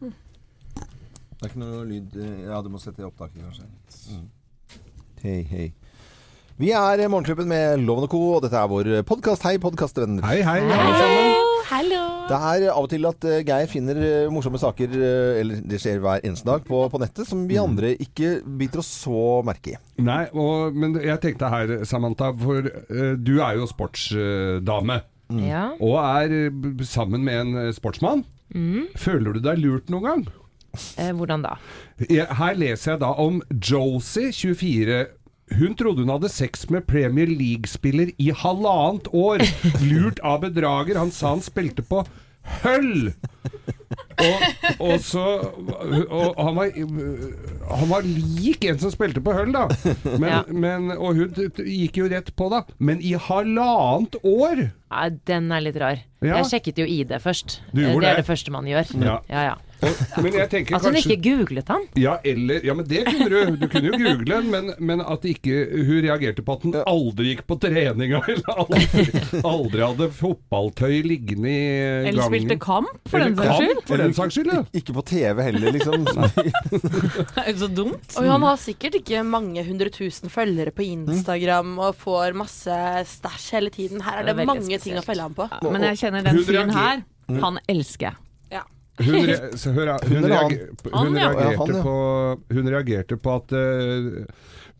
Det er ikke noe lyd eh, Ja, du må sette i opptaket, kanskje. Mm. Hei, hei. Vi er Morgenklubben med Loven og Co., og dette er vår podkast. Hei, podkastvenner. Hei, hei. Hallo! Det er av og til at eh, Geir finner eh, morsomme saker, eh, eller det skjer hver eneste dag, på, på nettet, som vi andre ikke biter oss så merke i. Nei, og, men jeg tenkte her, Samantha, for uh, du er jo sportsdame. Ja. Og er eh, sammen med en eh, sportsmann. Føler du deg lurt noen gang? Eh, hvordan da? Her leser jeg da om Josie, 24. Hun trodde hun hadde sex med Premier League-spiller i halvannet år. Lurt av bedrager. Han sa han spilte på høll! Og, og så Og han var, han var lik en som spilte på høll, da. Men, Ja. men, og hun gikk jo rett på, da. Men i halvannet år! Ja, den er litt rar. Ja. Jeg sjekket jo ID først. Det er det? det første man gjør. Ja. ja, ja. Og, men jeg tenker At hun kanskje ikke googlet han. Ja, eller Ja, men det kunne du. Du kunne jo google men, men at ikke hun reagerte på at hun aldri gikk på treninga, eller aldri, aldri hadde fotballtøy liggende i gangen. Eller spilte kamp, for Eller den saks skyld. For den saks skyld, ja. Ikke på TV heller, liksom. Det er jo så dumt. Og han har sikkert ikke mange hundre tusen følgere på Instagram og får masse stæsj hele tiden. Her er Det det, er mange ting å følge ham på. Men jeg kjenner den Hun fyren her, han elsker jeg. Hun, re så hør, hun, Hun reager hun, reagerte på, hun reagerte på at eh,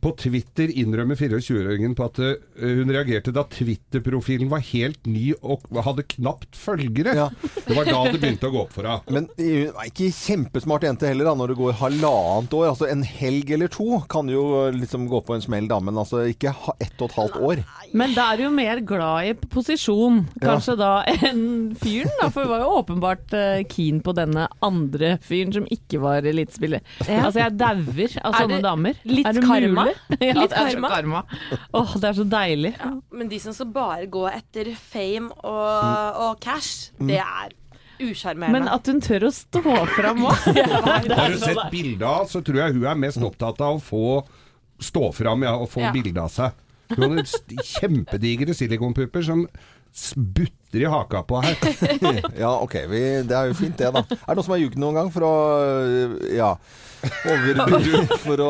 På Twitter innrømmer 24-åringen på at eh, hun reagerte da Twitter-profilen var helt ny og hadde knapt følgere. Ja. Det var da det begynte å gå opp for henne. Men hun er ikke kjempesmart jente heller, da, når det går halvannet år. Altså En helg eller to kan jo liksom gå på en smell, da, men altså ikke ha ett og et halvt år. Men da er du jo mer glad i posisjon, kanskje da, enn fyren. da, For hun var jo åpenbart eh, keen på denne andre fyren som ikke var elitespiller. Ja. Altså, jeg dauer av sånne damer. litt er det karma? mulig? ja, Litt karma? karma. Åh, det er så deilig. Men de som skal bare gå etter fame og, og cash, det er usjarmerende. Men at hun tør å stå fram òg. Har du sett bildet av, så tror jeg hun er mest opptatt av å få stå fram ja, og få Ja. bilde av seg. Hun har kjempedigre silikonpupper som butter i haka på her. Ja, ok. Vi, det er jo fint, det, da. Er det noen som har ljugd noen gang for å Ja. Over For å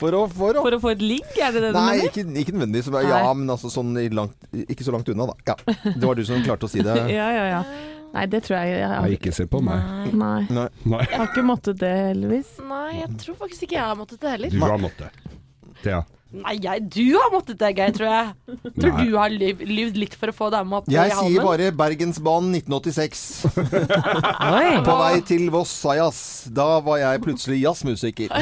For å, for å For å få et ligg, er det det du Nei, mener? ikke, ikke nødvendigvis. men Ja, men altså sånn i langt, ikke så langt unna, da. Ja. Det var du som klarte å si det. Ja, ja, ja. Nei, det tror jeg jeg Nei, har ikke se på meg. Nei. Nei. Nei, Jeg har ikke måttet det, heldigvis. Nei, jeg tror faktisk ikke jeg har måttet det heller. du har måttet. Thea. Nei, jeg, du har måttet det, Geir, tror jeg. Tror Nei. du har liv, livd litt for å få dama opp Jeg i sier bare Bergensbanen 1986. Oi! På vei til Voss sa jazz. Da var jeg plutselig jazzmusiker.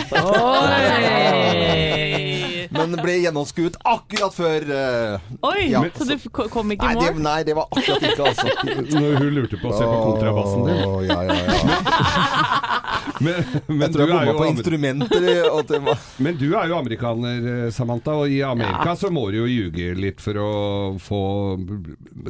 Men ble gjennomskuet akkurat før uh, Oi, Ja. så du kom ikke i det, mål? nei, det var akkurat ikke, altså. Når hun lurte på å se på kontrabassen din. Åh, ja, ja, ja. Men, men, Jeg tror jeg bomma på instrumenter. men du er jo amerikaner, eh, Samantha, og i Amerika så må du jo ljuge litt for å få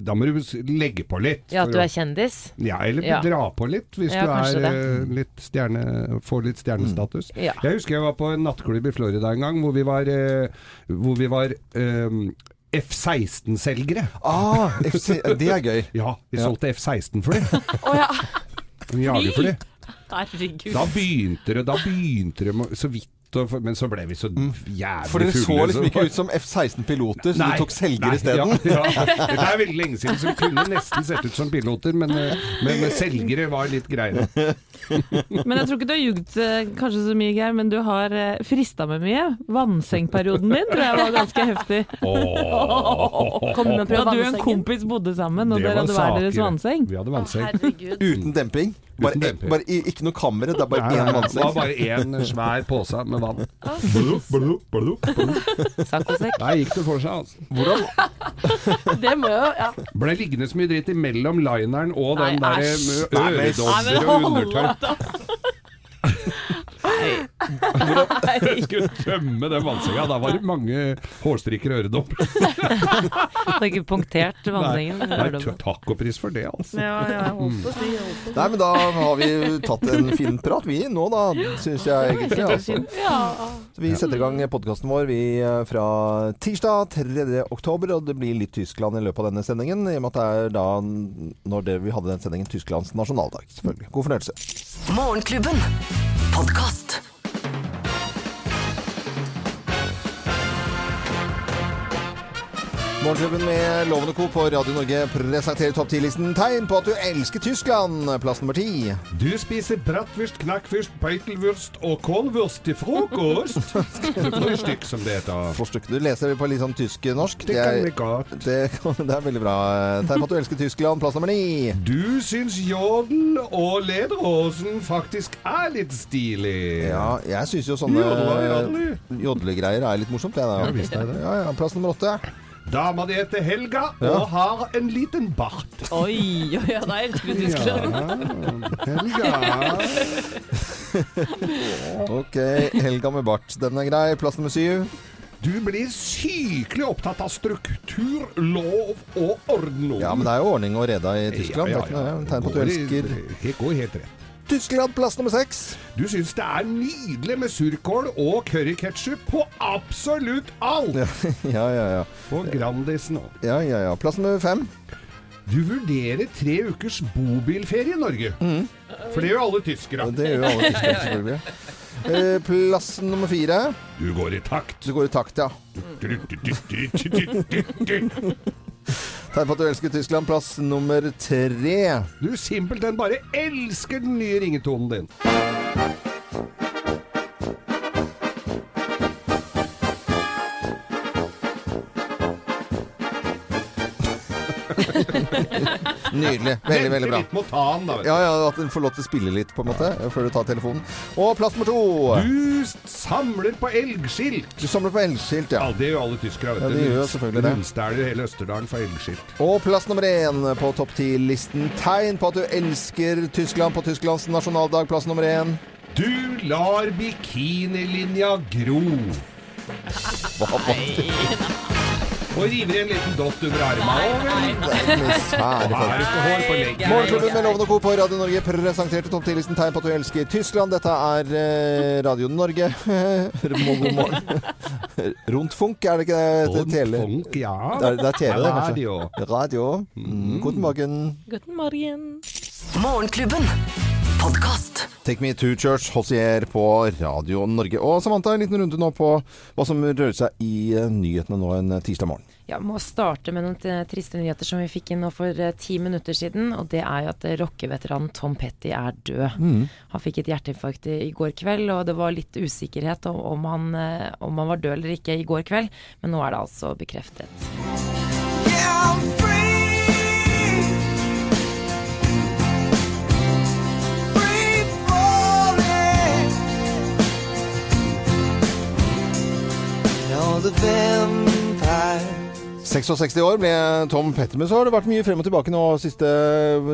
Da må du legge på litt. Ja, at du er kjendis? Ja, eller Ja. dra på litt hvis Ja, du er eh, litt stjerne, får litt stjernestatus. Ja. Jeg husker jeg var på en nattklubb i Florida en gang hvor vi var, eh, hvor vi var um, F-16-selgere. Ah, det er gøy. Ja, vi Ja. solgte F-16-fly. Å ja. Jagerfly. Herregud. Da begynte det, da begynte det så vidt Men så ble vi så jævlig fulle. For dere så liksom ikke ut som F-16-piloter, så du tok selger isteden. Ja, ja. Det er veldig lenge siden, så vi kunne nesten sett ut som piloter, men, eh, men selgere var litt greiere. Men jeg tror ikke du har ljugd eh, kanskje så mye, Geir, men du har uh, frista med mye. Vannsengperioden din tror jeg var ganske heftig. Kom med på Da du og en kompis bodde sammen, og dere hadde hver deres vannseng. Vi hadde vannseng. Uten demping. Bare, Uten demping. bare, ikke noe kammer, det er bare én vannsekk. Det var bare én svær pose med vann. Saccosekk? Der gikk det for seg, altså. Hvordan? Det må jo Ja. Ble liggende så mye dritt imellom lineren og den derre øredobber og undertøy. Jeg skulle tømme den vannsenga. Da var det mange hårstrikker og øredobber. Det er ikke punktert vannsengen? nei, og pris for det, altså. Ja, ja, jeg holdt på å si. jeg holdt på å. Nei, men da har vi tatt en fin prat, vi nå da, syns jeg egentlig. Altså. Så vi setter i gang podkasten vår vi eh, fra tirsdag 3. oktober, og det blir litt Tyskland i løpet av denne sendingen. I og med at det er da, når det, vi hadde den sendingen, Tysklands nasjonaldag. Selvfølgelig. God fornøyelse. Morgenklubben. Podkast. Morgenklubben med Lovende Co. på Radio Norge presenterer topp 10-listen tegn på at du elsker Tyskland. Plass nummer ti. Du spiser bratwurst, knakkfurst, beitelwurst og kålwurst til frokost. Frühstück, som det heter. Forstykke. Du leser på litt sånn tysk-norsk. Det kan godt. det, det er veldig bra. Tegn på at du elsker Tyskland. Plass nummer ni. Du syns jodel og lederhosen faktisk er litt stilig. Ja, jeg syns jo sånne jodlegreier er litt morsomt, jeg da. Ja, visst det. Ja, ja. Plass nummer åtte. Dama di heter Helga Ja. og har en liten bart. Oi, oi, ja, da elsker du Tyskland. Helga. Ok, Helga med bart. Den er grei. Plass nummer syv. Du blir sykelig opptatt av struktur, lov og orden. Ja, men det er jo ordning og reda i Tyskland. Det er ikke tegn på at du elsker Det går helt rett. Tyskland. Plass nummer seks. Du syns det er nydelig med surkål og curryketchup på absolutt alt! Ja, ja, ja. ja. På Grandisen òg. ja, ja, ja. Plass nummer fem. Du vurderer tre ukers bobilferie i Norge. For det gjør alle tyskere. Det gjør jo alle tyskere, selvfølgelig. Eh, Plass nummer fire. Du går i takt. Du går i takt, ja. Tegn for at du elsker Tyskland. Plass nummer tre. Du simpelthen bare elsker den nye ringetonen din. Nydelig. Veldig, veldig bra. litt mot han, da. Vet du. Ja, ja, At den får lov til å spille litt, på en måte, før du tar telefonen. Og plass nummer to. Du samler på elgskilt. Du samler på elgskilt, Ja, ja. det gjør alle tyskere. vet Ja, du. de gjør selvfølgelig det. Rundstæler hele Østerdalen for elgskilt. Og plass nummer én på topp ti-listen. Tegn på at du elsker Tyskland på Tysklands nasjonaldag. Plass nummer én. Du lar bikinilinja gro. Hva var det? Og river i en liten dott under armen. Morgenklubben med Lovende Co. på Radio Norge presenterte topp 10-listen tegn på at du elsker Tyskland. Dette er eh, Radio Norge. God morgen. Rundfunk, er det ikke det? det? Tele? Rundfunk, ja. Det er, det er TV, det, kanskje? Radio. Radio. Mm. Guten Morgen. Guten Morgen. Morgenklubben. Podkast. Take Me to Church, Hossier på Radio Norge. Og Samantha, en liten runde nå på hva som rører seg i eh, nyhetene nå en eh, tirsdag morgen. Ja, må starte med noen eh, triste nyheter som vi fikk inn nå for ti minutter siden. Og det er jo at rockeveteranen Tom Petty er død. Han fikk et hjerteinfarkt i, i går kveld, og det var litt usikkerhet om, om, han, om han var død eller ikke i går kveld. Men nå er det altså bekreftet. Vampire. 66 år ble Tom Petter, men så har det vært mye frem og tilbake nå siste,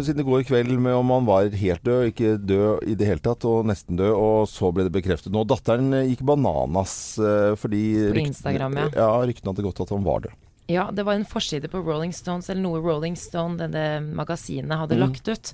siden i går kveld med om han var helt død, ikke død i det hele tatt, og nesten død, og så ble det bekreftet nå. Datteren gikk bananas eh, fordi På ja. ja. ryktene hadde gått at han var død. Ja, det var en forside på Rolling Stones, eller noe Rolling Stone, dette magasinet, hadde lagt ut.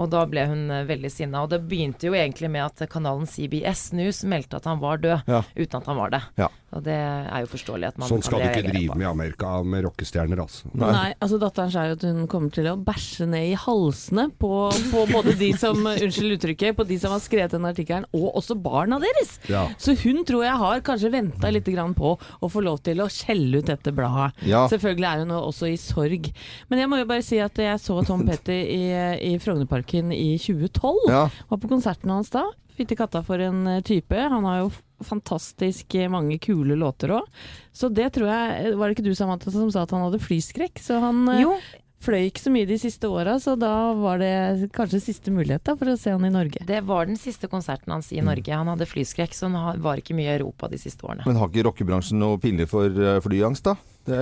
Og da ble hun eh, veldig sinna. Og det begynte jo egentlig med at kanalen CBS News meldte at han var død, Ja. uten at han var det. Ja. Og det er jo forståelig at man Sånn skal du ikke drive på. med i Amerika med rockestjerner, altså. Nei. altså Datteren sa jo at hun kommer til å bæsje ned i halsene på, på både de som Unnskyld uttrykket, på de som har skrevet den artikkelen, og også barna deres. Ja. Så hun tror jeg har kanskje venta litt grann på å få lov til å skjelle ut dette bladet. Ja. Selvfølgelig er hun også i sorg. Men jeg må jo bare si at jeg så Tom Petty i, i Frognerparken i 2012. Ja. Var på konserten hans da. Fytti katta for en eh, type. Han har jo fantastisk eh, mange kule låter òg. Så det tror jeg Var det ikke du Samantha som sa at han hadde flyskrekk? Så han eh, Jo, fløy ikke så mye de siste åra, så da var det kanskje siste mulighet da for å se han i Norge. det var den siste konserten hans i Norge. Han hadde flyskrekk, så han var ikke mye i Europa de siste årene. Men har ikke rockebransjen noe piller for eh, flyangst, da? Det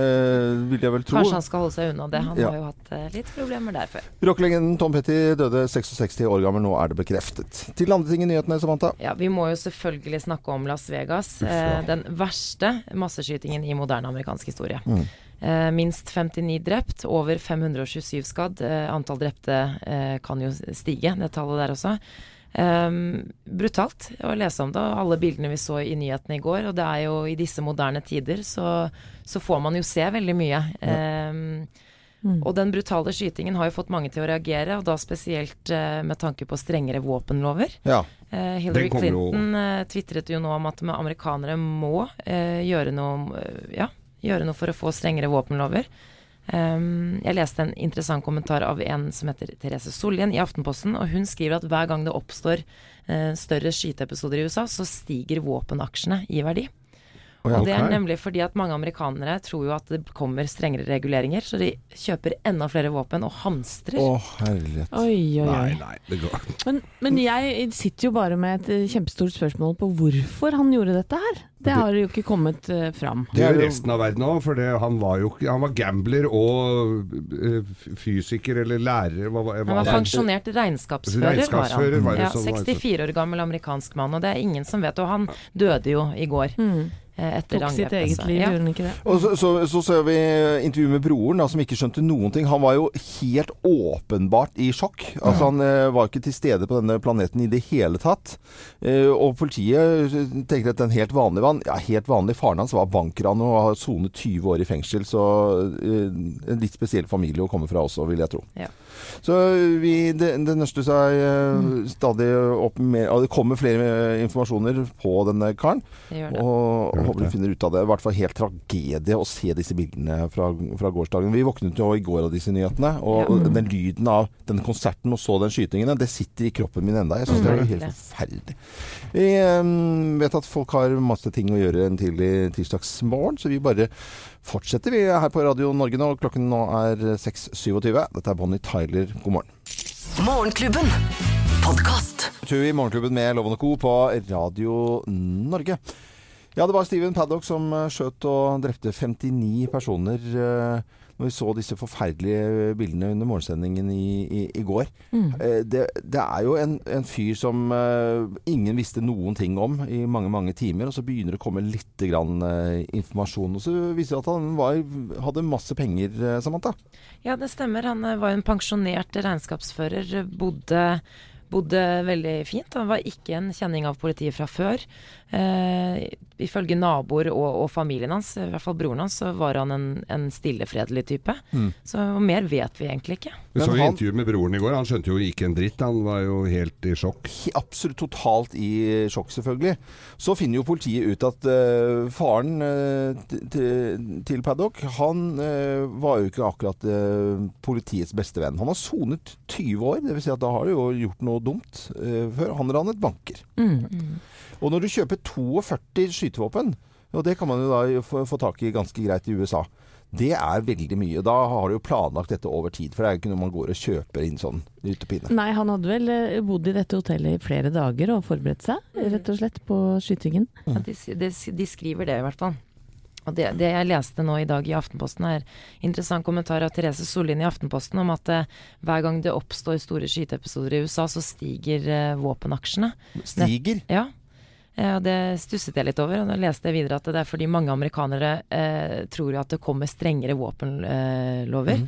vil jeg vel tro. Kanskje han skal holde seg unna det. Han Ja. har jo hatt eh, litt problemer der før. Rockelegenden Tom Petty døde 66 år gammel, nå er det bekreftet. Til andre ting i nyhetene, Samantha. Ja, Vi må jo selvfølgelig snakke om Las Vegas. Eh, den verste masseskytingen i moderne amerikansk historie. Mm. minst 59 drept, over 527 skadd. Eh, antall drepte eh, kan jo stige, det tallet der også. Um, brutalt å lese om det, og alle bildene vi så i nyhetene i går. Og det er jo i disse moderne tider så, så får man jo se veldig mye. Um, Og den brutale skytingen har jo fått mange til å reagere, og da spesielt uh, med tanke på strengere våpenlover. Ja. Uh, Hillary Clinton uh, tvitret jo nå om at amerikanere må gjøre, noe, ja, gjøre noe for å få strengere våpenlover. Um, jeg leste en interessant kommentar av en som heter Therese Sollien i Aftenposten, og hun skriver at hver gang det oppstår uh, større skyteepisoder i USA, så stiger våpenaksjene i verdi. Og det er nemlig fordi at mange amerikanere tror jo at det kommer strengere reguleringer, så de kjøper enda flere våpen og hamstrer. Å, herlighet. Oi, oi, oi. nei, det går Men, men jeg sitter jo bare med et eh, kjempestort spørsmål på hvorfor han gjorde dette her. Det har jo ikke kommet eh, fram. Det er jo- resten av verden òg, for det, han var jo ikke Han var gambler og eh, fysiker eller lærer. Hva, hva, Han var pensjonert regnskapsfører, Regnskapsfører var han. Var Ja, 64 år gammel amerikansk mann, og det er ingen som vet. Og han døde jo i går Mm. Eh, etter Tok sitt eget liv, ja. gjorde han ikke det? Og så, så, så ser vi intervju med broren, da, som ikke skjønte noen ting. Han var jo helt åpenbart i sjokk. Altså, han eh, var ikke til stede på denne planeten i det hele tatt. Eh, og politiet tenker at den helt vanlige mann Ja, helt vanlig. Faren hans var bankran og har sonet 20 år i fengsel, så eh, en litt spesiell familie å komme fra også, vil jeg tro. Ja. Så vi, det, det nøster seg eh, stadig opp med og Det kommer flere informasjoner på denne karen. Og håper vi finner ut av det. I hvert fall helt tragedie å se disse bildene fra, fra gårsdagen. Vi våknet jo i går av disse nyhetene, og Ja. den lyden av denne konserten og så den skytingen, det sitter i kroppen min enda. Jeg syns Mm, det er jo helt forferdelig. Vi um, vet at folk har masse ting å gjøre en tidlig tirsdagsmorgen, så vi bare fortsetter vi er her på Radio Norge nå. Klokken nå er 6.27. Dette er Bonnie Tyler. God morgen. Morgenklubben. Podcast. Tui, Morgenklubben med Loven og Co. på Radio Norge. Ja, det var Steven Paddock som skjøt og drepte 59 personer eh, når vi så disse forferdelige bildene under morgensendingen i, i, i går. Mm. Det, det er jo en, en fyr som eh, ingen visste noen ting om i mange, mange timer, og så begynner det å komme litt grann, eh, informasjon. Og så viser det at han var, hadde masse penger, eh, Samantha. Ja, det stemmer. Han eh, var en pensjonert regnskapsfører. Bodde, bodde veldig fint. Han var ikke en kjenning av politiet fra før. Eh, ifølge naboer og, og familien hans, i hvert fall broren hans, så var han en, en stillefredelig type. type. Så og mer vet vi egentlig ikke. Vi Men så jo han- intervju med broren i går. Han skjønte jo ikke en dritt. Han var jo helt i sjokk. absolutt totalt i sjokk, selvfølgelig. Så finner jo politiet ut at uh, faren uh, til, Paddock, han var jo ikke akkurat politiets beste venn. Han har sonet 20 år, dvs. Si at da har du jo gjort noe dumt før. Han ranet banker. Mm. Og når du kjøper 42 skytevåpen, og det kan man jo da få, få tak i ganske greit i USA, det er veldig mye. Da har du jo planlagt dette over tid, for det er jo ikke noe man går og kjøper inn sånn ut og pinne. Nei, han hadde vel eh, bodd i dette hotellet i flere dager og forberedt seg, rett og slett, på skytingen. Ja, de, de, de skriver det, i hvert fall. Og det, det jeg leste nå i dag i Aftenposten, er interessant kommentar av Therese Sollien i Aftenposten om at eh, hver gang det oppstår store skyteepisoder i USA, så stiger eh, våpenaksjene. Stiger. Ja. Eh, og det stusset jeg litt over. Og da leste jeg videre at det er fordi mange amerikanere eh, tror jo at det kommer strengere våpenlover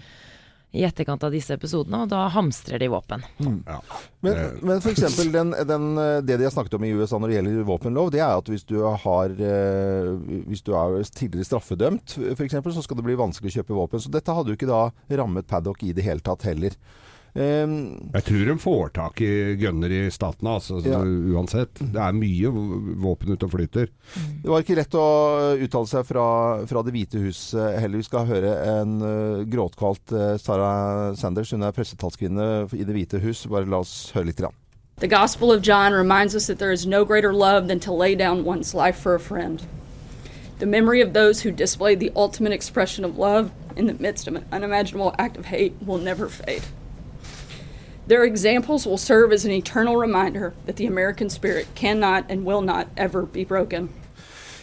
i etterkant av disse episodene, og da hamstrer de våpen. Ja. Men, Eh, men for eksempel den, den, eh, det de har snakket om i USA når det gjelder våpenlov, det er at hvis du har eh, Hvis du er tidligere straffedømt, f.eks., så skal det bli vanskelig å kjøpe våpen. Så dette hadde jo ikke da rammet Paddock i det hele tatt heller. Um, Jeg tror de får tak i gunner i statene, altså, Ja. uansett. Det er mye våpen ute og flyter. det var ikke lett å uttale seg fra, fra Det hvite hus eh, heller. Vi skal høre en uh, gråtkvalt eh, Sarah Sanders. Hun er pressetalskvinne i Det hvite hus. Bare la oss høre litt. Grann. The Gospel of John reminds us that there is no greater love than to lay down one's life for a friend. The memory of those who displayed the ultimate expression of love in the midst of an unimaginable act of hate will never fade. Their examples will serve as an eternal reminder that the American spirit cannot and will not ever be broken.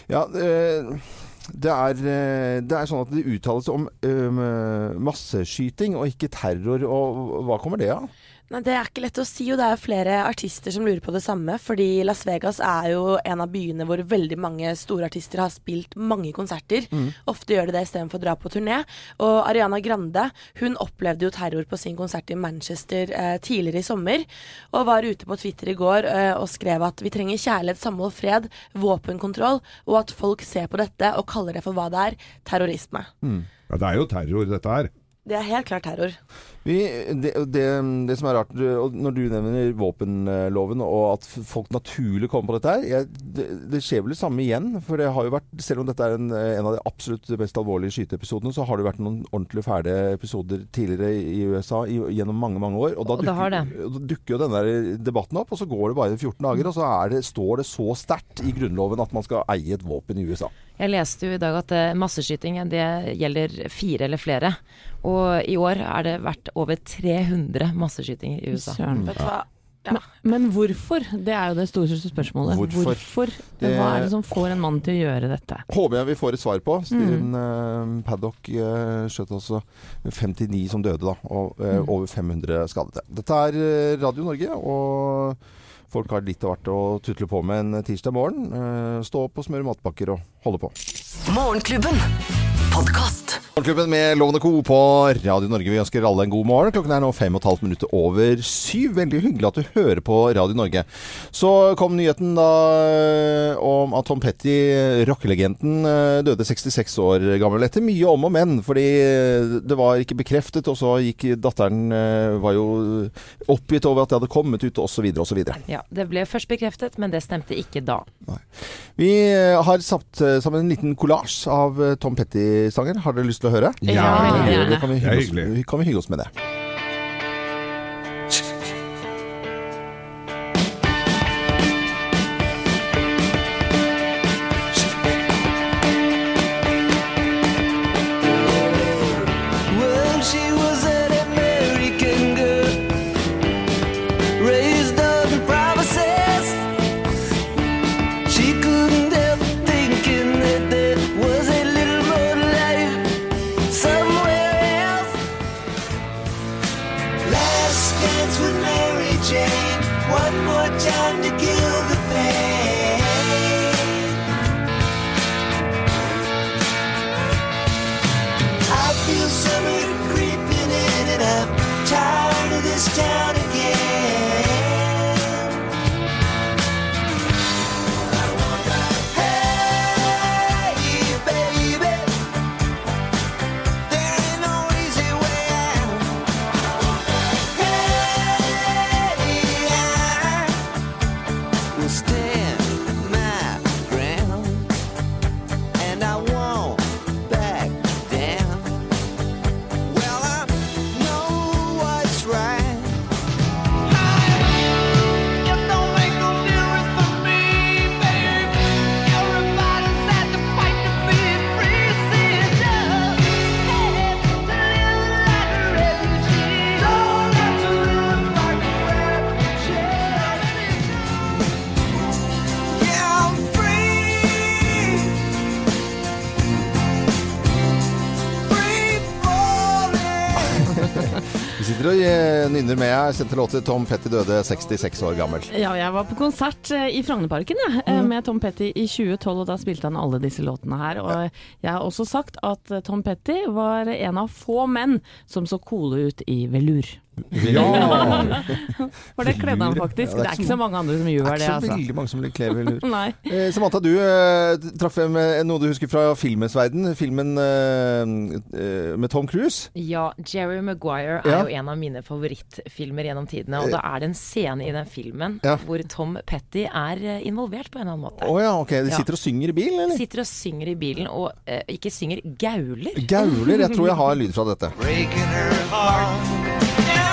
Ja, det er, eh, det er sånn at det uttales om um, masseskyting og ikke terror. Og hva kommer det av? Nei, Det er ikke lett å si, og det er flere artister som lurer på det samme. Fordi Las Vegas er jo en av byene hvor veldig mange store artister har spilt mange konserter. Ofte gjør de det istedenfor å dra på turné. Og Ariana Grande hun opplevde jo terror på sin konsert i Manchester eh, tidligere i sommer. Og var ute på Twitter i går eh, og skrev at vi trenger kjærlighet, samhold, fred, våpenkontroll, og at folk ser på dette og kaller det for hva det er terrorisme. Ja, det er jo terror, dette her. Det er helt klart terror. Vi, det, det, det, som er rart, når du nevner våpenloven og at folk naturlig kommer på dette her jeg, det, det, skjer vel det samme igjen. For det har jo vært, selv om dette er en, en av de absolutt mest alvorlige skyteepisodene, så har det vært noen ordentlig fæle episoder tidligere i USA i, gjennom mange mange år. Og da dukker, da dukker jo denne debatten opp, og så går det bare 14 dager, og så det, står det så sterkt i Grunnloven at man skal eie et våpen i USA. Jeg leste jo i dag at eh, masseskyting det gjelder fire eller flere. Og i år er det vært over 300 masseskytinger i USA. Søren. Vet du hva? Ja. Men, men, hvorfor? Det er jo det store spørsmålet. Hvorfor? hvorfor? Det, Hva er det som får en mann til å gjøre dette? Håper jeg vi får et svar på. Steven mm. uh, Paddock uh, skjøt altså 59 som døde, da. Og uh, mm. over 500 skadede. Dette er Radio Norge, og folk har litt av hvert å tutle på med en tirsdag morgen. stå opp og smøre matpakker og holde på. Morgenklubben Podcast. Morgenklubben med Lovende Co. på Radio Norge. Vi ønsker alle en god morgen. Klokken er nå fem og et halvt minutter over syv. Veldig hyggelig at du hører på Radio Norge. Så kom nyheten da eh, om at Tom Petty, rockelegenden, eh, døde 66 år gammel. Etter mye om og men, fordi det var ikke bekreftet. Og så gikk datteren eh, var jo oppgitt over at det hadde kommet ut, osv. osv. Ja, det ble først bekreftet, men det stemte ikke da. Nei. Vi har satt sammen en liten kollasj av Tom Petty-sanger. Har dere lyst til å høre? Ja, ja. Det kan vi hygge oss, kan vi hygge oss med det. Nynner med. Jeg sendte låt til Tom Petty døde 66 år gammel. Ja, jeg var på konsert eh, i Frognerparken ja, eh, mm. med Tom Petty i 2012, og da spilte han alle disse låtene her. Og jeg har også sagt at eh, Tom Petty var en av få menn som så coole ut i velur. Ja! For det kledde han faktisk. Ja, det, er det, er ikke så mange andre som gjør det. Det er ikke så altså. veldig mange som kler velur. Nei. Eh, Samantha, du eh, traff med noe du husker fra filmens verden. Filmen eh, eh, med Tom Cruise. Ja, Jerry Maguire er ja. jo en av mine favorittfilmer gjennom tidene. Og da er det en scene i den filmen ja. hvor Tom Petty er eh, involvert på en eller annen måte. Å oh, ja, ok. De sitter og synger i bilen, eller? Sitter og synger i bilen, og eh, ikke synger, gauler. Gauler? Jeg tror jeg har lyd fra dette. Breaking her heart.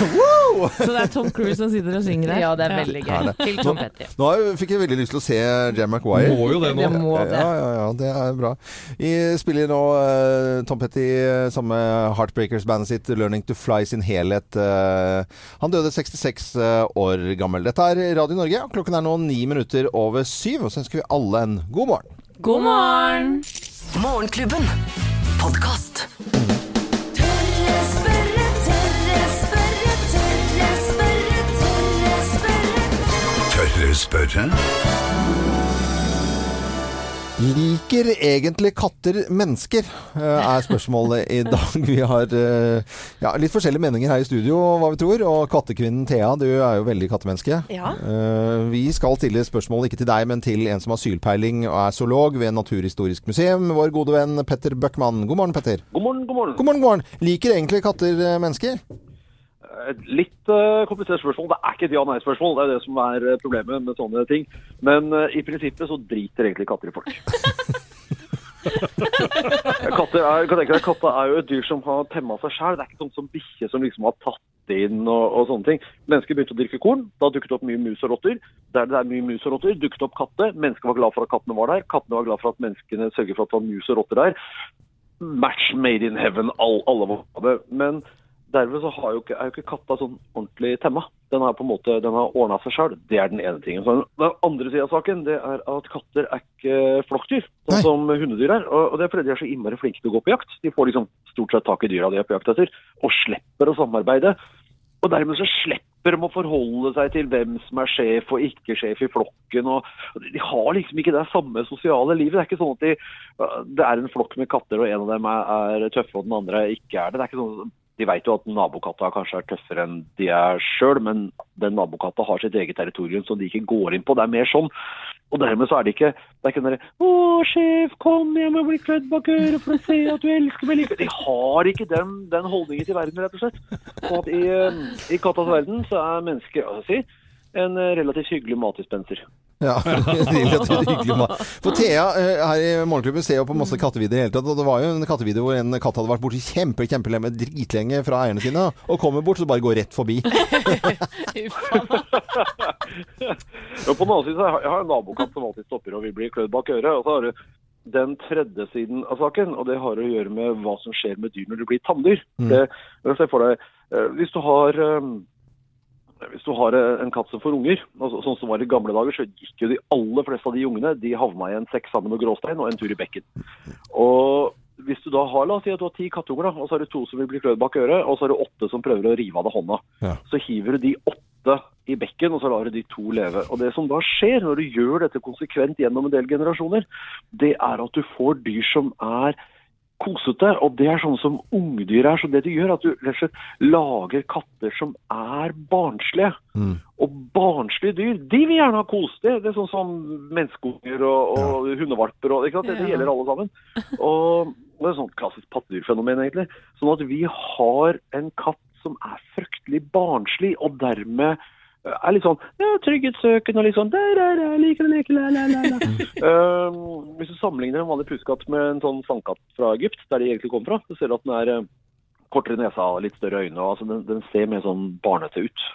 Så det er Tom Cruise som sitter og synger her? Ja, det er veldig gøy. Til Tom Petty. Nå fikk jeg veldig lyst til å se Jam McWire. Må jo det nå. Det må det. Ja, ja, ja, det er bra. Vi spiller nå uh, Tom Petty uh, sammen med Heartbreakers-bandet sitt 'Learning to Fly' sin helhet. Uh, han døde 66 år gammel. Dette er Radio Norge. Klokken er nå ni minutter over syv, og så ønsker vi alle en god morgen. God morgen! Morgenklubben. Podkast. Spørre? Liker egentlig katter mennesker? eh, er spørsmålet i dag. Vi har eh, ja, litt forskjellige meninger her i studio, hva vi tror. Og kattekvinnen Thea, du er jo veldig kattemenneske. Ja. Eh, Vi skal stille spørsmål ikke til deg, men til en som har sylpeiling og er zoolog ved Naturhistorisk museum. Vår gode venn Petter Bøckmann. God morgen, Petter. God morgen, god morgen. God morgen, god morgen. Liker egentlig katter mennesker? Litt uh, komplisert spørsmål. Det er ikke et ja-nei-spørsmål. Det er det som er eh, problemet med sånne ting. Men uh, i prinsippet så driter egentlig katter i folk. katter, er, deg, katter er jo et dyr som har temma seg sjæl. Det er ikke sånn som bikkje som liksom har tatt inn og, og sånne ting. Mennesker begynte å dyrke korn. Da dukket det opp mye mus og rotter. Der det er mye mus og rotter, dukket opp katter. Mennesker var glad for at kattene var der. Kattene var glad for at menneskene sørger for at det var mus og rotter der. Match made in heaven. All, alle var det. Men derved så har jo ikke, er jo ikke katta sånn ordentlig temma. Den har på en måte, den har ordna seg sjøl. Det er den ene tingen. Så den andre sida av saken det er at katter er ikke flokkdyr, sånn Nei. som hundedyr er. Og det er fordi de er så innmari flinke til å gå på jakt. De får liksom stort sett tak i dyra de er på jakt etter, og slipper å samarbeide. Og dermed så slipper de å forholde seg til hvem som er sjef og ikke sjef i flokken. og og De har liksom ikke det samme sosiale livet. Det er ikke sånn at de, det er en flokk med katter, og en av dem er, er tøffe, og den andre ikke er det. det er ikke sånn, de vet jo at nabokatta kanskje er tøffere enn de er sjøl, men den nabokatta har sitt eget territorium som de ikke går inn på. Det er mer sånn. Og dermed så er det ikke det er ikke den derre 'Å, sjef, kom hjem og bli klødd bak øret for å se at du elsker meg like De har ikke den, den holdningen til verden, rett og slett. Og i, eh, i kattas verden så er mennesket, si, en eh, relativt hyggelig matdispenser. Ja, For Thea eh, her i Morgenklubben ser jo på masse kattevideoer i hele tatt. Og det var jo en kattevideo hvor en katt hadde vært borte kjempe, kjempelenge, dritlenge fra eierne sine, og kommer bort, så bare går rett forbi. Og på den annen side så har jeg en nabokatt som alltid stopper og vil bli klødd bak øret. Og så har du den tredje siden av saken, og det har å gjøre med hva som skjer med dyr når du blir tanndyr. Det, se for deg, eh, hvis du har eh, hvis du har en katt som får unger, altså, sånn som var i gamle dager, så gikk jo de aller fleste av de ungene de havna i en sekk sammen med gråstein og en tur i bekken. Og hvis du da har, la oss si at du har ti kattunger, da, og så har du to som vil bli klødd bak øret, og så har du åtte som prøver å rive av deg hånda, Ja. så hiver du de åtte i bekken, og så lar du de to leve. Og det som da skjer når du gjør dette konsekvent gjennom en del generasjoner, det er at du får dyr som er kosete, og det er sånn som ungdyr er. Så det du gjør, er at du rett og slett lager katter som er barnslige. Mm. Og barnslige dyr, de vil gjerne ha kos. Det, det er sånn som menneskeunger og, og hundevalper. Og, ikke sant? Det, det gjelder alle sammen. Og det er et sånt klassisk pattedyrfenomen, egentlig. Sånn at vi har en katt som er fryktelig barnslig, og dermed er litt sånn ja, trygghetssøkende og litt sånn der, der, der, liker den, liker, la, la, la, la. Um, hvis du sammenligner en vanlig pusekatt med en sånn sandkatt fra Egypt, der de egentlig kom fra, så ser du at den er uh, kortere nesa og litt større øyne. og Altså, den, den ser mer sånn barnete ut.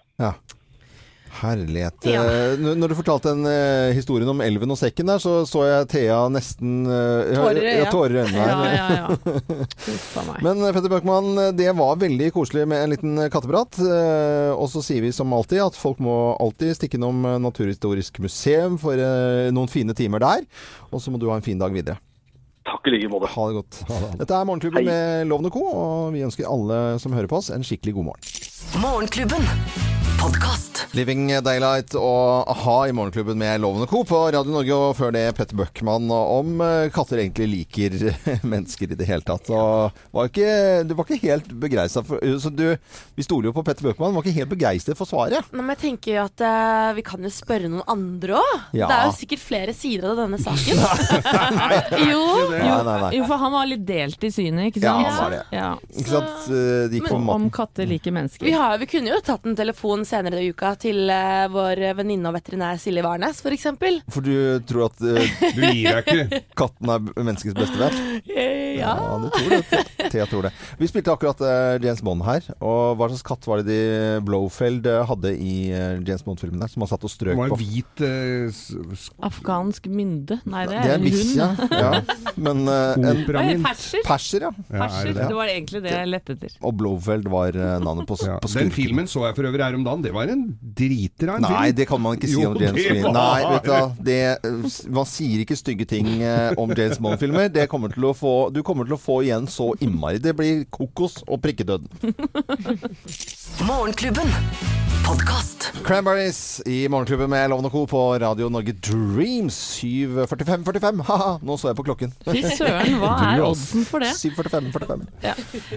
Herlighet. Ja. Eh, Når du fortalte den eh, historien om elven og sekken der, så så jeg Thea nesten eh, ja, Tårer i ja, tårer i øynene. Ja, her. ja, ja. Meg. Men Petter Bøckmann, det var veldig koselig med en liten katteprat. Eh, Og så sier vi som alltid at folk må alltid stikke innom Naturhistorisk museum for noen fine timer der. Og så må du ha en fin dag videre. Takk i like måte. Ha det godt. Dette er Morgenklubben Hei. med Lovende Co, og vi ønsker alle som hører på oss, en skikkelig god morgen. Morgenklubben. Podkast. Living Daylight og a-ha i Morgenklubben med Lovende Co. på Radio Norge, og før det Petter Bøckmann om eh, katter egentlig liker mennesker i det hele tatt. Og var ikke, du var ikke helt begeistra for Så du, vi stoler jo på Petter Bøckmann, var ikke helt begeistret for svaret. Nei, men jeg tenker jo at uh, vi kan jo spørre noen andre òg. Ja. Det er jo sikkert flere sider av denne saken. Jo, Nei, nei, nei. jo, for han var litt delt i synet, ikke Ja, han var det. Ja. Ikke sant? Eh, Det gikk på Om katter liker mennesker. Vi, har, vi kunne jo tatt en telefon senere i uka til uh, vår venninne og veterinær Silje Warnes, f.eks. For du tror at uh, Du gir deg ikke. katten er menneskets beste venn? Ja. Ja, du tror det. Thea tror det. Vi spilte akkurat uh, James Bond her. Og hva slags katt var det de Blowfeld eh, hadde i eh, James Bond-filmen der? Som han satt og Det strøk var på. en hvit eh, s- s- Afghansk mynde? Nei, det Det er er en hund. ja. ja. Men eh, en Perser. perser, ja. Er Perser. det det? Det var egentlig det jeg lette etter. Og Blowfeld var eh, navnet på, Ja, på den filmen så jeg for øvrig her om dagen. Det var en driter av en Nei, film. det kan man ikke si Jo, om James Bond. Nei, vet du. Det, eh, man sier ikke stygge ting eh, om James Bond-filmer. Det kommer til å få, du kommer til å få igjen så innmari. Det blir kokos og prikkedøden. Morgenklubben. Cranberries i Morgenklubben med Lovende Co. på Radio Norge Dreams. 7.45,45. Ha-ha, nå så jeg på klokken. Fy søren, hva er oddsen for det? 7.45,45.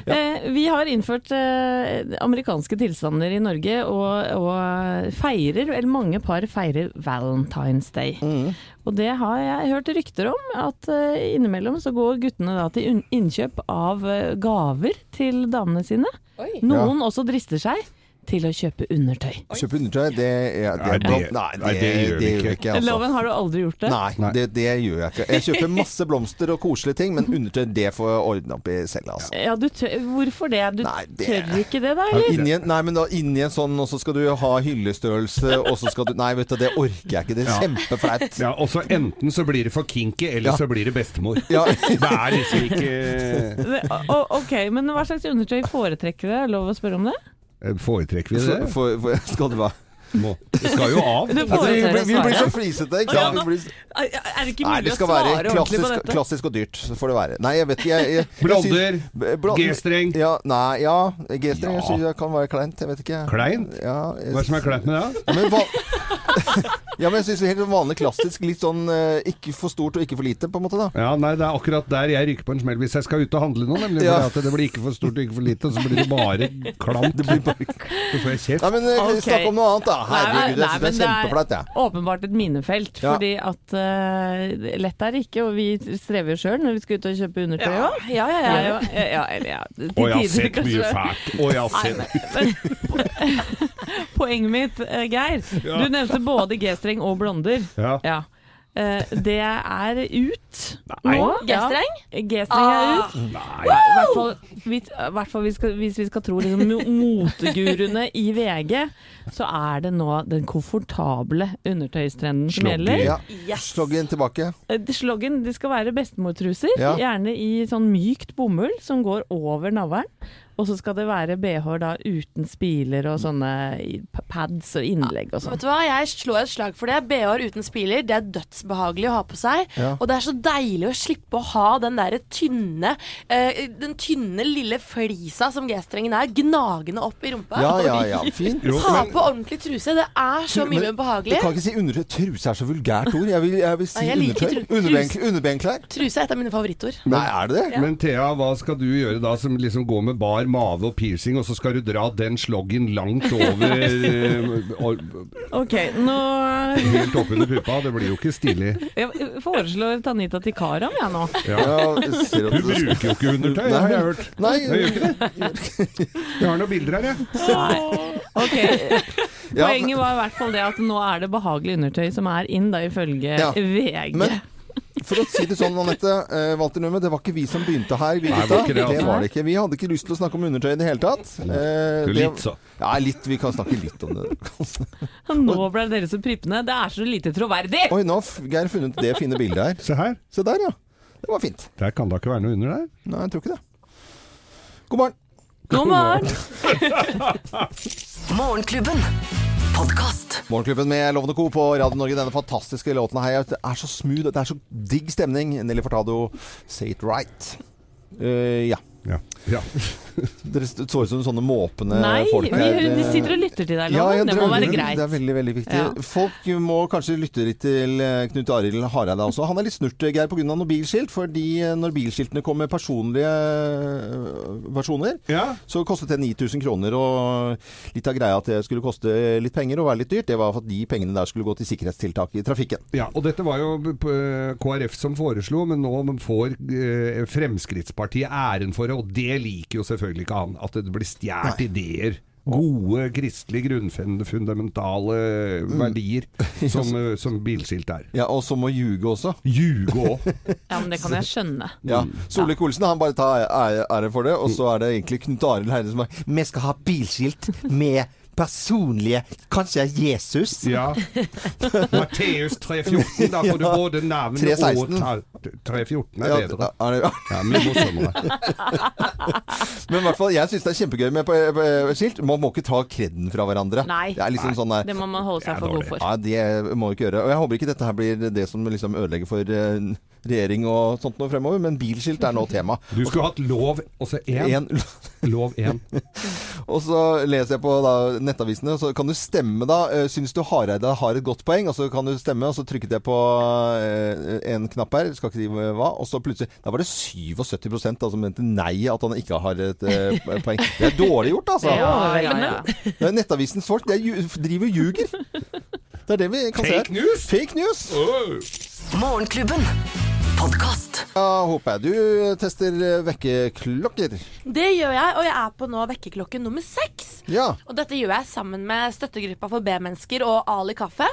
Eh, vi har innført eh, amerikanske tilstander i Norge, og, og feirer, eller mange par feirer Valentine's Day. Mm. Og det har jeg hørt rykter om, at eh, innimellom så går guttene da til innkjøp av eh, gaver til damene sine. Noen også drister seg til å kjøpe undertøy. Kjøpe undertøy, det, ja, det, Nei, er det- nei, nei, det gjør vi det ikke. ikke. Altså. Loven, har du aldri gjort det? Nei, det, det gjør jeg ikke. Jeg kjøper masse blomster og koselige ting, men undertøy det får jeg ordne opp i selv. Altså. Ja, du tør, hvorfor det? Du Nei, det- tør ikke det, da? Eller? Inni en, nei, men da inni en sånn, og så skal du ha hyllestørrelse, og så skal du Nei, vet du, det orker jeg ikke. Det er Ja. kjempeflaut. Ja, og så enten så blir det for kinky, eller Ja. så blir det bestemor. Ja. Det er liksom ikke Det- ok, men hva slags undertøy foretrekker du? Det lov å spørre om det? Eh, Foretrekker vi det? for, for, skal det være Må. Det skal jo av. Altså, vi, blir, vi blir så flisete, ikke ja, sant? nå- blir, Er det ikke nei, mulig det å svare være ordentlig på klassisk, dette? klassisk og dyrt. Så får det være. Nei, jeg vet ikke. Blonder, G-streng. Ja, nei, ja. G-streng Ja. kan være kleint. Jeg vet ikke. Kleint? Ja, jeg, Hva er det som er kleint med det? Ja, men, va ja, men jeg syns helt vanlig klassisk. Litt sånn eh, ikke for stort og ikke for lite, på en måte. da Ja, nei, Det er akkurat der jeg ryker på en smell hvis jeg skal ut og handle noe. Nemlig Ja. at det blir ikke for stort og ikke for lite, og så blir det bare klamt. Det blir bare Så får jeg kjeft. Nei, men okay. Snakk om noe annet, da. Herregud, jeg Nei, syns det er kjempeflaut, jeg. Åpenbart et minefelt. Ja. Fordi at uh, lett er det ikke, og vi strever jo sjøl når vi skal ut og kjøpe undertøy Ja, òg. ja, ja. Ja, ja. ja, ja, eller ja. til Og jeg har sett kanskje. mye fælt. Og jeg har sett Poenget mitt, eh, Geir. Ja. Du nevnte både G-streng og blonder. Ja. Ja. Eh, det er ut Nei. nå. G-streng? Ja. G-streng er ut. Nei. I hvert fall, hvis, i hvert fall vi skal, hvis vi skal tro liksom, moteguruene i VG, så er det nå den komfortable undertøystrenden som gjelder. Ja. Yes. Sloggen tilbake. Eh, Sloggen det skal være bestemortruser, Ja. gjerne i sånn mykt bomull som går over navlen. Og så skal det være BH da uten spiler og sånne pads og innlegg og sånn. Vet du hva, Jeg slår et slag for det. BH-er uten spiler, det er dødsbehagelig å ha på seg. Ja. Og det er så deilig å slippe å ha den derre tynne uh, Den tynne lille flisa som G-strengen er, gnagende opp i rumpa. Ja, ja, ja. Fint. Jo, Ta men- på ordentlig truse. Det er så mye mer Men behagelig. Du kan ikke si undertøy. Truse er så vulgært ord. Jeg vil, jeg vil si Ja, undertøy. Underben, underbenklær. Truse er et av mine favorittord. Nei, er det det? Men Thea, hva skal du gjøre da som liksom går med bar mave og piercing, og så skal du dra den sloggen langt over eh, og- Ok, nå Helt oppunder puppa? Det blir jo ikke stilig. Jeg foreslår Tanita til Karam, jeg nå. Ja. Ja, ser at Hun bruker jo ikke undertøy, har jeg hørt. Nei, Jeg gjør ikke det. Jeg har noen bilder her, jeg. Nei. Ok, Ja, Poenget var i hvert fall det at nå er det behagelig undertøy som er inn, da ifølge Ja. VG. Men for å si det sånn, Anette eh, Walter Numme, det var ikke vi som begynte her, vi Nei, det var det, det altså. var det ikke. Vi hadde ikke lyst til å snakke om undertøy i det hele tatt. Eh, det- Litt, så. Ja, litt. Vi kan snakke litt om det. Nå ble dere så prippende. Det er så lite troverdig! Oi, nå har Geir funnet det fine bildet her. Se her. Se der, ja. Det var fint. Der kan da ikke være noe under der. Nei, jeg tror ikke det. God morgen. God morgen! Morgenklubben. Podkast. Morgenklubben med Lovende Co. på Radio Norge. Denne fantastiske låten her. Det er så smooth, det er så digg stemning. Nelly Fortado, 'Say It Right'. Uh, ja. Ja. ja. Dere så ut som sånne måpende Nei, folk Nei, de sitter og lytter til deg, Ja, ja, det må være greit. Det er veldig veldig viktig. Ja. Folk må kanskje lytte litt til eh, Knut Arild Hareide også. Han er litt snurt, Geir, pga. noen bilskilt. Fordi eh, når bilskiltene kom med personlige eh, versjoner, ja. så kostet det 9000 kroner. Og litt av greia at det skulle koste litt penger og være litt dyrt, det var at de pengene der skulle gå til sikkerhetstiltak i trafikken. Ja, og dette var jo eh, KrF som foreslo, men nå får eh, Fremskrittspartiet æren for det, og det liker jo selvfølgelig ikke an At det blir stjålet ideer. Gode kristelige grunnfundamentale verdier som, eh, som bilskilt er. Ja, Og som å ljuge også. Ljuge òg. Ja, men det kan jeg skjønne. Ja, Solvik-Olsen han bare tar ære for det, og så er det egentlig Knut Arild Heide som er Vi skal ha bilskilt med personlige Kanskje Jesus? Ja. Matteus 314, da får du både navn 3, og tall. 314 er Ja, bedre. er det, Ja, mye morsommere. Men i hvert fall, jeg syns det er kjempegøy med på- på- skilt. Man må ikke ta kreden fra hverandre. Nei. Det er liksom sånn der Det må man holde seg for god for. Ja, det må man ikke gjøre. Og jeg håper ikke dette her blir det som liksom ødelegger for eh, regjering og sånt noe fremover, men bilskilt er nå tema. Du skulle hatt lov også én. En, Lov én. og så leser jeg på da, nettavisene, og så kan du stemme da. eh, Syns du Hareide har et godt poeng? Og så kan du stemme, og så trykket jeg på eh, en knapp her, skal ikke si hva, og så plutselig Da var det 77 da, som mente nei, at han ikke har et eh, poeng. Det er dårlig gjort, altså. Ja, ja, ja. Det Nettavisens folk de er driver og ljuger. Det er det vi kan se. News? Fake news! Morgenklubben. Podkast. Ja, håper jeg du tester eh, vekkerklokker. Det gjør jeg, og jeg er på nå vekkerklokke nummer seks. Ja. Og dette gjør jeg sammen med støttegruppa for B-mennesker og Ali Kaffe.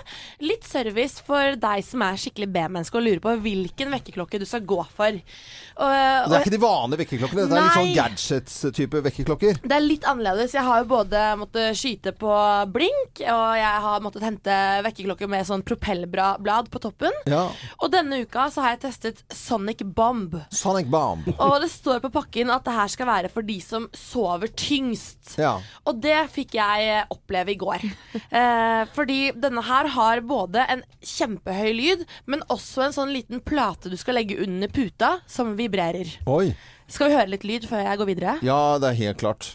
Litt service for deg som er skikkelig B-menneske og lurer på hvilken vekkerklokke du skal gå for. Og, Det er ikke de vanlige vekkerklokkene. Det er litt sånn gadgets-type vekkerklokker. det er litt annerledes. Jeg har jo både måttet skyte på blink, og jeg har måttet hente vekkerklokker med sånn propellblad på toppen. Ja. Og denne uka så har jeg testet Sonic Bomb. Sonic Bomb. Og det står på pakken at det her skal være for de som sover tyngst. Ja. Og det fikk jeg oppleve i går. Eh, fordi denne her har både en kjempehøy lyd, men også en sånn liten plate du skal legge under puta, som vibrerer. Oi. Skal vi høre litt lyd før jeg går videre? Ja, det er helt klart.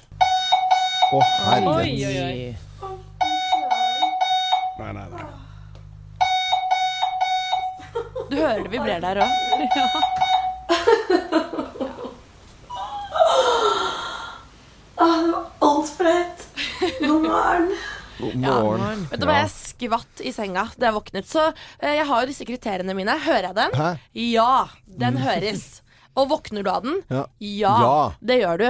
Å, herregud. Nei, nei, nei. Du hører det vibrerer der òg. Ah, det var altfor høyt. God morgen. God morgen. Vet du hva, jeg skvatt i senga da jeg våknet. Så eh, jeg har jo disse kriteriene mine. Hører jeg den? Hæ? Ja, den høres. Og våkner du av den? Ja. Ja, Ja. det gjør du.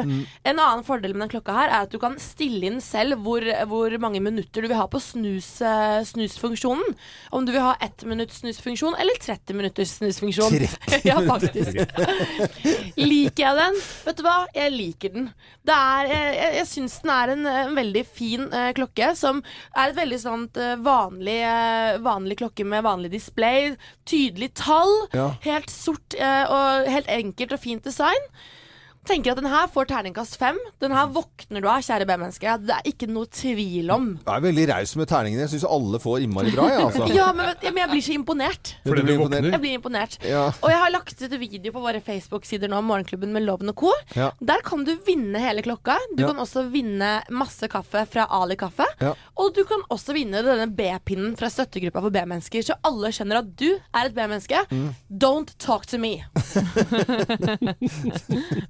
En annen fordel med den klokka her er at du kan stille inn selv hvor, hvor mange minutter du vil ha på snus, eh, snusfunksjonen. Om du vil ha ett minutts snusfunksjon eller 30 minutters snusfunksjon. 30 ja, faktisk. liker jeg den? Vet du hva? Jeg liker den. Det er, jeg jeg, jeg syns den er en, en veldig fin uh, klokke, som er et veldig sånt uh, vanlig, vanlig klokke med vanlig display. Tydelig tall. Ja. Helt sort og helt enkelt og fint design. Tenker at den her får terningkast fem. Den her våkner du av, kjære B-menneske. Det er ikke noe tvil om. Jeg er veldig raus med terningene. Jeg syns alle får innmari bra, jeg, altså. Ja, men, men jeg blir så imponert. Fordi du blir imponert. våkner? Jeg blir imponert. Ja. Og jeg har lagt ut video på våre Facebook-sider nå, Morgenklubben med Loven og Co. Ja. Der kan du vinne hele klokka. Du Ja. kan også vinne masse kaffe fra Ali Kaffe. Ja. Og du kan også vinne denne B-pinnen fra støttegruppa for B-mennesker, så alle skjønner at du er et B-menneske. Mm. Don't talk to me.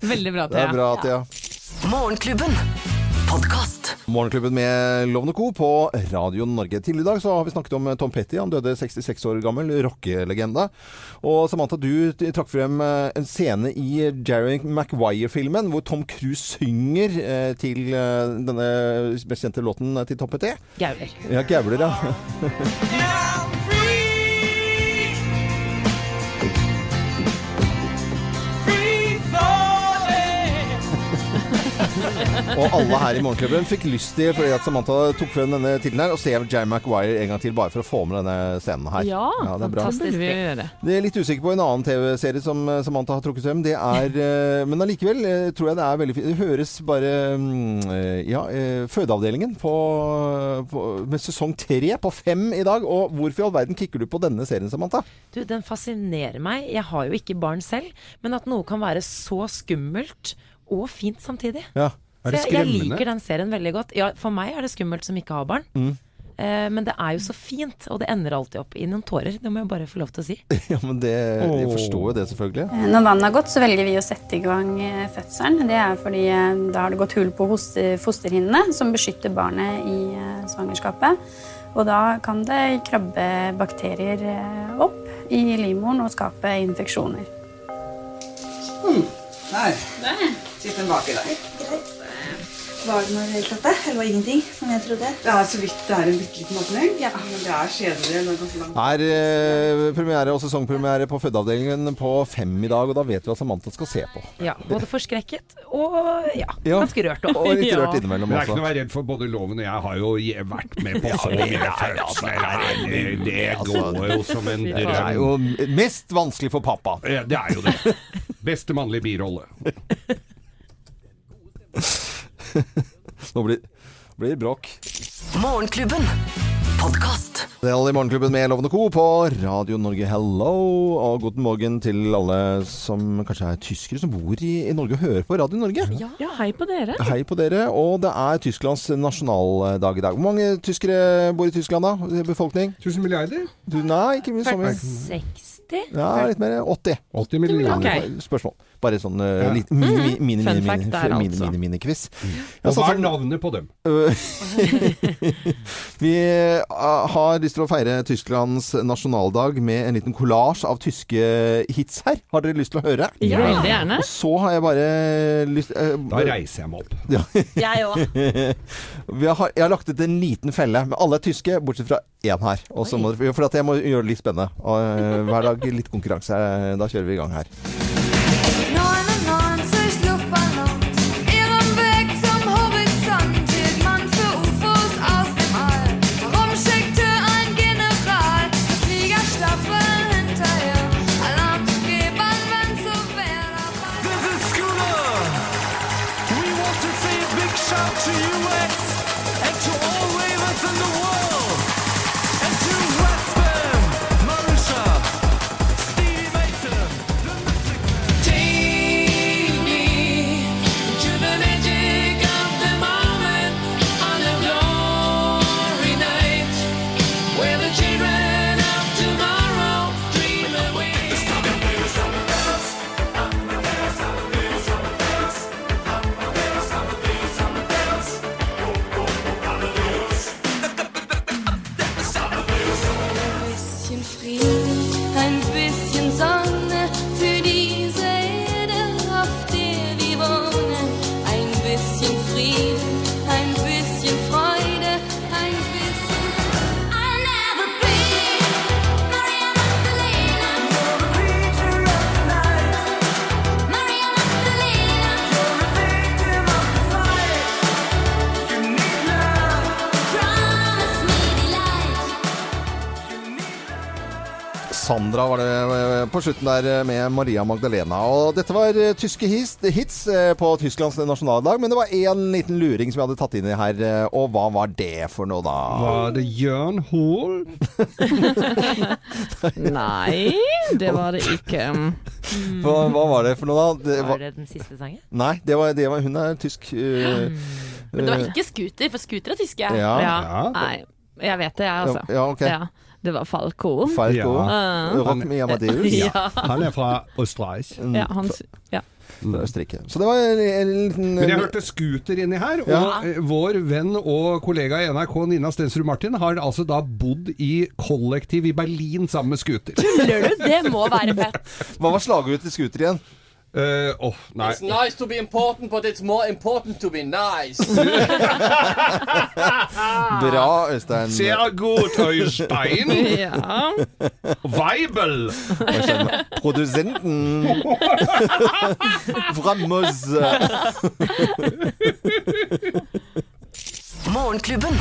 Veldig bra, Det er Thea. bra, Thea. Morgenklubben. Podkast. Morgenklubben med Lovende Co. på Radio Norge. Tidligere i dag så har vi snakket om eh, Tom Petty. Han døde 66 år gammel, rockelegende. Og Samantha, du trakk frem eh, en scene i Jerry Maguire-filmen hvor Tom Cruise synger eh, til denne mest kjente låten til Tom Petty. Gauler. Ja, gauler, ja. Og alle her i Morgenklubben fikk lyst til, fordi at Samantha tok frem denne tittelen her, å se Jerry Maguire en gang til, bare for å få med denne scenen her. Ja, det er bra. det vi gjøre. Det er litt usikker på en annen TV-serie som eh, Samantha har trukket frem. Det er eh, Men allikevel eh, tror jeg det er veldig fint. Det høres bare mm, Ja, Fødeavdelingen på, på, med sesong tre på fem i dag. Og hvorfor i all verden kikker du på denne serien, Samantha? Du, den fascinerer meg. Jeg har jo ikke barn selv, men at noe kan være så skummelt og fint samtidig. Ja. Er det skremmende? jeg, jeg liker den serien veldig godt. Ja, for meg er det skummelt som ikke har barn. Mm. Eh, men det er jo så fint, og det ender alltid opp i noen tårer. Det må jeg bare få lov til å si. ja, men det, jeg forstår jo det, selvfølgelig. Når vannet har gått, så velger vi å sette i gang eh, fødselen. Det er fordi eh, da har det gått hull på fosterhinnene, som beskytter barnet i eh, svangerskapet. Og da kan det krabbe bakterier eh, opp i livmoren og skape infeksjoner. Der. Sitter den baki der. Var det noe i det hele tatt? Eller var det ingenting, som jeg trodde? Det er så vidt det er en bitte liten åpning. Men det er kjedelig. Det er langt. er eh, premiere og sesongpremiere på Fødeavdelingen på fem i dag, og da vet vi hva Samantha skal se på. Ja, både forskrekket og ja, Ja. ganske rørt også. Og litt rørt innimellom Men det er ikke noe å være redd for. Både Loven og jeg har jo je- vært med på så mye fødsler. Det, det går jo som en Det er drøm. jo mest vanskelig for pappa. Ja, Det er jo det. Beste mannlige birolle. Nå blir blir det bråk. Morgenklubben. Podkast. Det er alle i Morgenklubben med Lovende Co. på Radio Norge Hello. Og god morgen til alle som kanskje er tyskere som bor i, i Norge og hører på Radio Norge. Ja, hei på dere. Hei på dere. Og det er Tysklands nasjonaldag i dag. Hvor mange tyskere bor i Tyskland da? Befolkning? 1000 milliarder? Du, nei, ikke mye så mye. 60? Ja, litt mer. 80. 80 millioner. Okay. Spørsmål. Bare sånn uh, litt mini, mini, mini, Fun mini, fact mini, der, mini, altså. mini, mini quiz. Og hva er navnet på dem? Vi eh, har lyst til å feire Tysklands nasjonaldag med en liten kollasj av tyske hits her. Har dere lyst til å høre? Ja. Veldig gjerne. Og så har jeg bare lyst uh, Da reiser jeg meg opp. Ja. Jeg òg. Har, jeg har lagt ut en liten felle. Men alle er tyske, bortsett fra én her. Må, for at jeg må gjøre det litt spennende. Og, hver dag litt konkurranse. Da kjører vi i gang her. Sandra var det på slutten der med Maria Magdalena. Og dette var eh, tyske hits, hits eh, på Tysklands nasjonaldag. Men det var én liten luring som jeg hadde tatt inn i her. eh, Og hva var det for noe, da? Var det Jørn Hoel? Nei, det var det ikke. Hva, hva var det for noe, da? Det Var det den siste sangen? Nei, det var, det var, hun er tysk. eh, Men det var ikke scooter, for scooter er tyske. Ja. Ja. Nei, jeg vet det, jeg, altså. Ja, ok. det var Falco. Falco. Ja. Rock me Amadeus. Ja. Han er fra Østerreich. Ja, han, ja. Østerrike. Så det var en, en liten Men jeg hørte scooter inni her, og Ja. eh, vår venn og kollega i NRK, Nina Stensrud Martin, har altså da bodd i kollektiv i Berlin sammen med scooter. Tuller du? Det må være fett. Hva var slagordet til scooter igjen? Eh, oh, nei. It's nice to be important, but it's more important to be nice. Bra, Øystein. Sehr gut, Øystein. ja. Weibel. Produsenten fra Moss. Morgenklubben.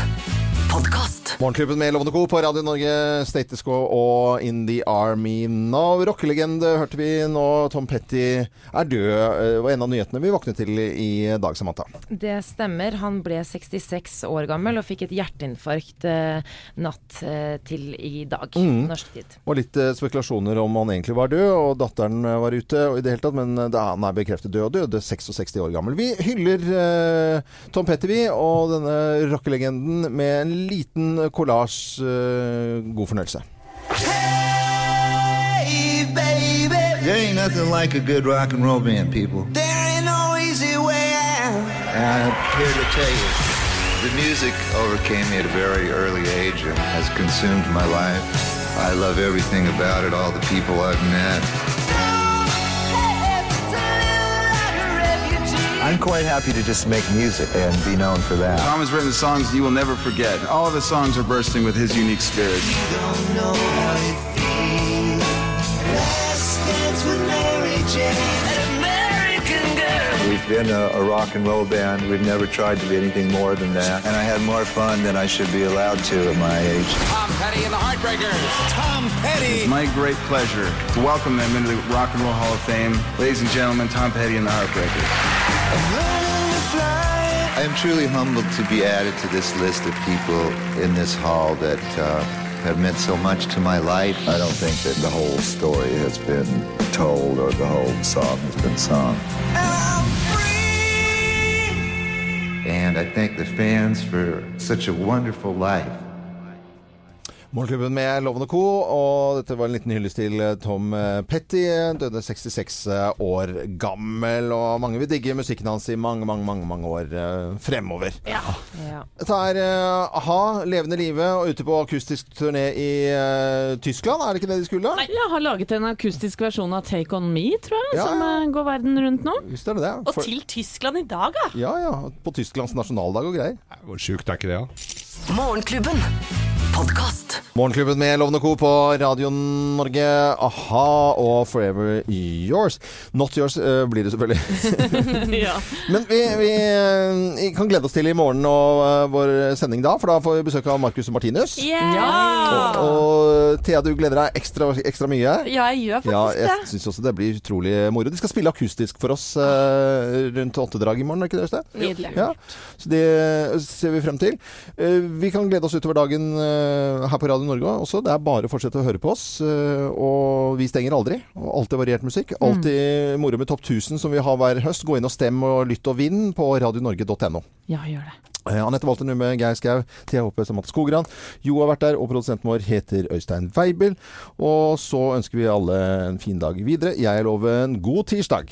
Podkast. Morgenklubben med Lovende Co. på Radio Norge, Status Quo og In The Army Now. Rockelegende hørte vi nå. Tom Petty er død. Det var en av nyhetene vi våknet til i dag, Samantha. Det stemmer. Han ble 66 år gammel og fikk et hjerteinfarkt eh, natt eh, til i dag, Mm. norsk tid. Og litt eh, spekulasjoner om han egentlig var død, og datteren eh, var ute og i det hele tatt, men eh, han er bekreftet død og døde 66 år gammel. Vi hyller eh, Tom Petty, vi, og denne rockelegenden med en liten kollasj. Eh, god fornøyelse. Hey, baby. There ain't nothing like a good rock and roll band, people. There ain't no easy way out. I'm here to tell you, the music overcame me at a very early age and has consumed my life. I love everything about it, all the people I've met. I'm quite happy to just make music and be known for that. Tom has written songs you will never forget. All of his songs are bursting with his unique spirit. Don't know how it feels. Last dance with Mary Jane, an American girl. We've been a, a rock and roll band. We've never tried to be anything more than that. And I had more fun than I should be allowed to at my age. Tom Petty and the Heartbreakers. Tom Petty. It's my great pleasure to welcome them into the Rock and Roll Hall of Fame. Ladies and gentlemen, Tom Petty and the Heartbreakers. I am truly humbled to be added to this list of people in this hall that uh, have meant so much to my life. I don't think that the whole story has been told or the whole song has been sung. And I thank the fans for such a wonderful life. Morgenklubben med Loven og Co. Og dette var en liten hyllest til eh, Tom eh, Petty. Døde 66 år gammel. Og mange vil digge musikken hans i mange, mange, mange, mange år eh, fremover. Ja. Dette er eh, a-ha, levende live og ute på akustisk turné i eh, Tyskland. Er det ikke det de skulle? Nei, Jeg har laget en akustisk versjon av Take On Me, tror jeg, Ja, som ja. eh, går verden rundt nå. Visst er det det. Og til Tyskland i dag, ja. Ja, ja. På Tysklands nasjonaldag og greier. Hvor sjukt er ikke det, da? Morgenklubben. Podkast. Morgenklubben med Lovende Co. på Radio Norge. A-ha og Forever Yours. Not yours uh, blir det selvfølgelig. ja. Men vi, vi vi, kan glede oss til i morgen og uh, vår sending da, for da får vi besøk av Marcus og Martinus. Yeah. Og, og Thea, du gleder deg ekstra, ekstra mye. Ja, jeg gjør faktisk Ja, jeg det. syns også det blir utrolig moro. De skal spille akustisk for oss uh, rundt åttedrag i morgen, er ikke det? Nydelig. Ja, så det ser vi frem til. Eh, Vi kan glede oss utover dagen eh, her på Radio Norge også. Det er bare å fortsette å høre på oss. eh, Og vi stenger aldri. Og alltid variert musikk. Alltid moro med Topp 1000 som vi har hver høst. Gå inn og stem og lytt og vinn på radionorge.no. Ja, gjør det. Eh, Anette Walter Numme, Geir Skau, Thea Hoppe, Samantha Skogran. Jo har vært der, og produsenten vår heter Øystein Weibel. Og så ønsker vi alle en fin dag videre. Jeg lover en god tirsdag.